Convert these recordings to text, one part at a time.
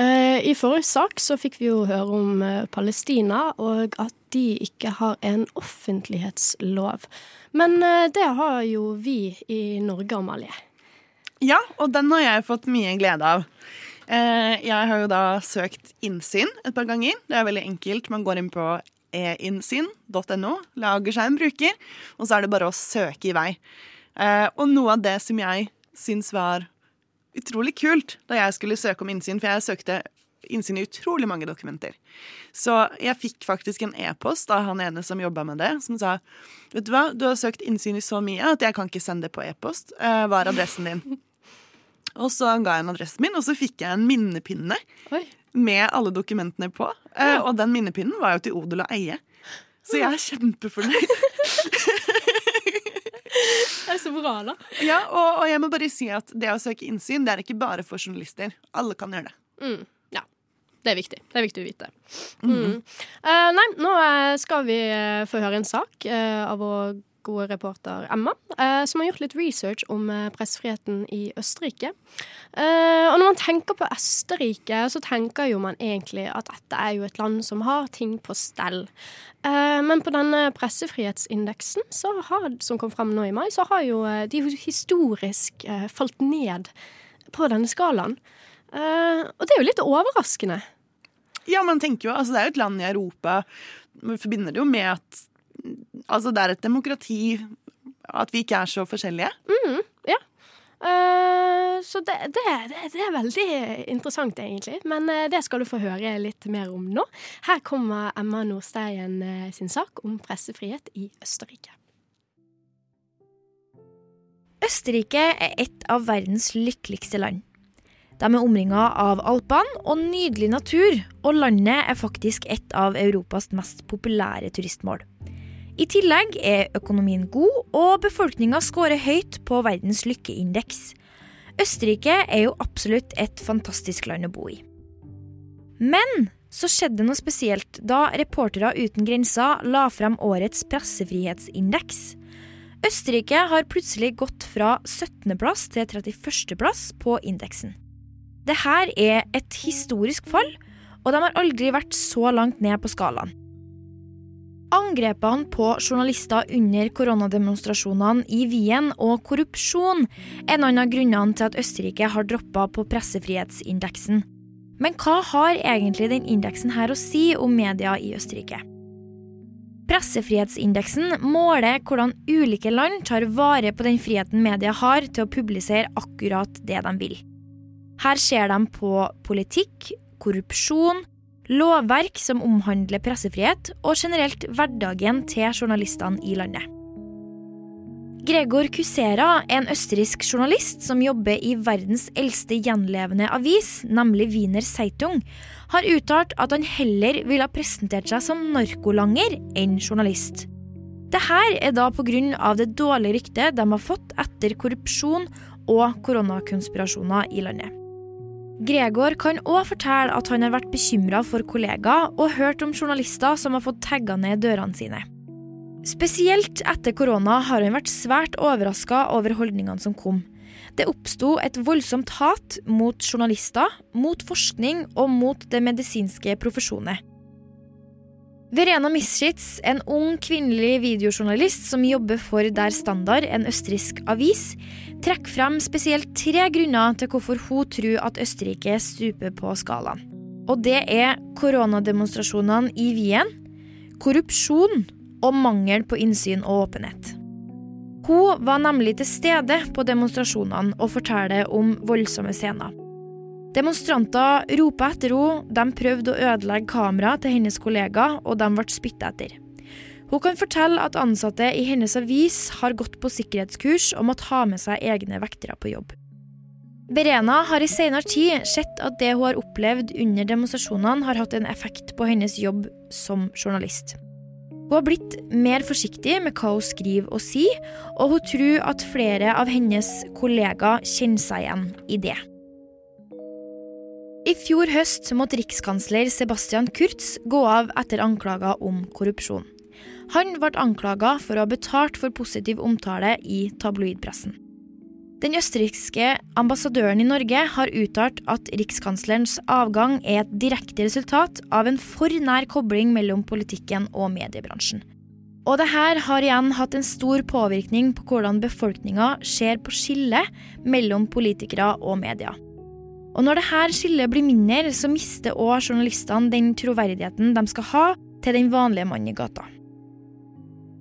i forrige sak så fikk vi jo høre om eh, Palestina, og at de ikke har en offentlighetslov. Men eh, det har jo vi i Norge, Amalie. Ja, og den har jeg fått mye glede av. Eh, jeg har jo da søkt innsyn et par ganger. Det er veldig enkelt. Man går inn på einnsyn.no, lager seg en bruker, og så er det bare å søke i vei. Eh, og noe av det som jeg syns var utrolig kult da jeg skulle søke om innsyn, for jeg søkte innsyn i utrolig mange dokumenter. Så jeg fikk faktisk en e-post av han ene som jobba med det, som sa Vet du hva, du har søkt innsyn i så mye at jeg kan ikke sende det på e-post. Eh, hva er adressen din? Og så ga jeg en adressen min, og så fikk jeg en minnepinne Oi. med alle dokumentene på. Eh, og den minnepinnen var jo til odel og eie. Så jeg er kjempefornøyd. Er så bra, da. Ja, og, og jeg må bare si at det å søke innsyn, det er ikke bare for journalister. Alle kan gjøre det. Mm, ja. Det er viktig. Det er viktig å vite. Mm. Eh, nei, nå eh, skal vi eh, få høre en sak uh, av vår gode reporter Emma, eh, som har gjort litt research om eh, pressefriheten i Østerrike. Eh, og når man tenker på Østerrike, så tenker jo man egentlig at dette er jo et land som har ting på stell. Men på denne pressefrihetsindeksen, har, som kom fram nå i mai, så har jo de historisk falt ned på denne skalaen. Og det er jo litt overraskende. Ja, man tenker jo, altså Det er jo et land i Europa. Vi forbinder det jo med at altså, det er et demokrati. At vi ikke er så forskjellige. Eh, så det, det, det, det er veldig interessant, egentlig. Men uh, det skal du få høre litt mer om nå. Her kommer Emma Nordsteien uh, sin sak om pressefrihet i Østerrike. Østerrike er et av verdens lykkeligste land. De er omringa av Alpene og nydelig natur, og landet er faktisk et av Europas mest populære turistmål. I tillegg er økonomien god, og befolkninga scorer høyt på verdens lykkeindeks. Østerrike er jo absolutt et fantastisk land å bo i. Men så skjedde noe spesielt da Reportere uten grenser la frem årets pressefrihetsindeks. Østerrike har plutselig gått fra 17.-plass til 31.-plass på indeksen. Dette er et historisk fall, og de har aldri vært så langt ned på skalaen. Angrepene på journalister under koronademonstrasjonene i Wien og korrupsjon er noen av grunnene til at Østerrike har droppa på pressefrihetsindeksen. Men hva har egentlig den indeksen her å si om media i Østerrike? Pressefrihetsindeksen måler hvordan ulike land tar vare på den friheten media har til å publisere akkurat det de vil. Her ser de på politikk, korrupsjon, lovverk som omhandler pressefrihet, og generelt hverdagen til journalistene i landet. Gregor Kusera er en østerriksk journalist som jobber i verdens eldste gjenlevende avis, nemlig Wiener Zeitung, har uttalt at han heller ville ha presentert seg som narkolanger enn journalist. Dette er da pga. det dårlige ryktet de har fått etter korrupsjon og koronakonspirasjoner i landet. Gregor kan òg fortelle at han har vært bekymra for kollegaer og hørt om journalister som har fått tagga ned dørene sine. Spesielt etter korona har han vært svært overraska over holdningene som kom. Det oppsto et voldsomt hat mot journalister, mot forskning og mot det medisinske profesjoner. Verena Mischitz, en ung kvinnelig videojournalist som jobber for Der Standard, en østerriksk avis, trekker frem spesielt tre grunner til hvorfor hun tror at Østerrike stuper på skalaen. Og det er koronademonstrasjonene i Wien, korrupsjon og mangel på innsyn og åpenhet. Hun var nemlig til stede på demonstrasjonene og forteller om voldsomme scener. Demonstranter ropa etter henne, de prøvde å ødelegge kameraet til hennes kollega, og de ble spytta etter. Hun kan fortelle at ansatte i hennes avis har gått på sikkerhetskurs og måtte ha med seg egne vektere på jobb. Berena har i senere tid sett at det hun har opplevd under demonstrasjonene, har hatt en effekt på hennes jobb som journalist. Hun har blitt mer forsiktig med hva hun skriver og sier, og hun tror at flere av hennes kollegaer kjenner seg igjen i det. I fjor høst måtte rikskansler Sebastian Kurz gå av etter anklager om korrupsjon. Han ble anklaga for å ha betalt for positiv omtale i tabloidpressen. Den østerrikske ambassadøren i Norge har uttalt at rikskanslerens avgang er et direkte resultat av en for nær kobling mellom politikken og mediebransjen. Og det her har igjen hatt en stor påvirkning på hvordan befolkninga ser på skillet mellom politikere og media. Og når dette skillet blir mindre, så mister òg journalistene den troverdigheten de skal ha til den vanlige mann i gata.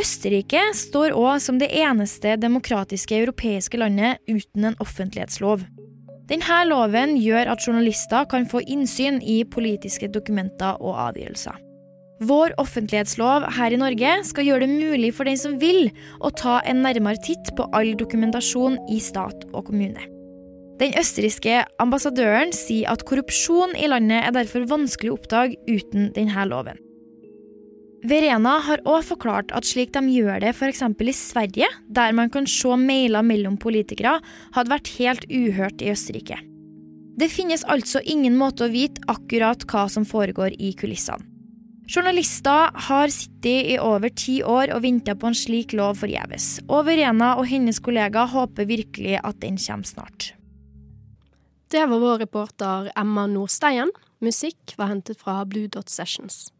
Østerrike står òg som det eneste demokratiske europeiske landet uten en offentlighetslov. Denne loven gjør at journalister kan få innsyn i politiske dokumenter og avgjørelser. Vår offentlighetslov her i Norge skal gjøre det mulig for den som vil, å ta en nærmere titt på all dokumentasjon i stat og kommune. Den østerrikske ambassadøren sier at korrupsjon i landet er derfor vanskelig å oppdage uten denne loven. Verena har òg forklart at slik de gjør det f.eks. i Sverige, der man kan se mailer mellom politikere, hadde vært helt uhørt i Østerrike. Det finnes altså ingen måte å vite akkurat hva som foregår i kulissene. Journalister har sittet i over ti år og venta på en slik lov forgjeves, og Verena og hennes kollega håper virkelig at den kommer snart. Det var vår reporter Emma Nordsteien. Musikk var hentet fra Blue Dot Sessions.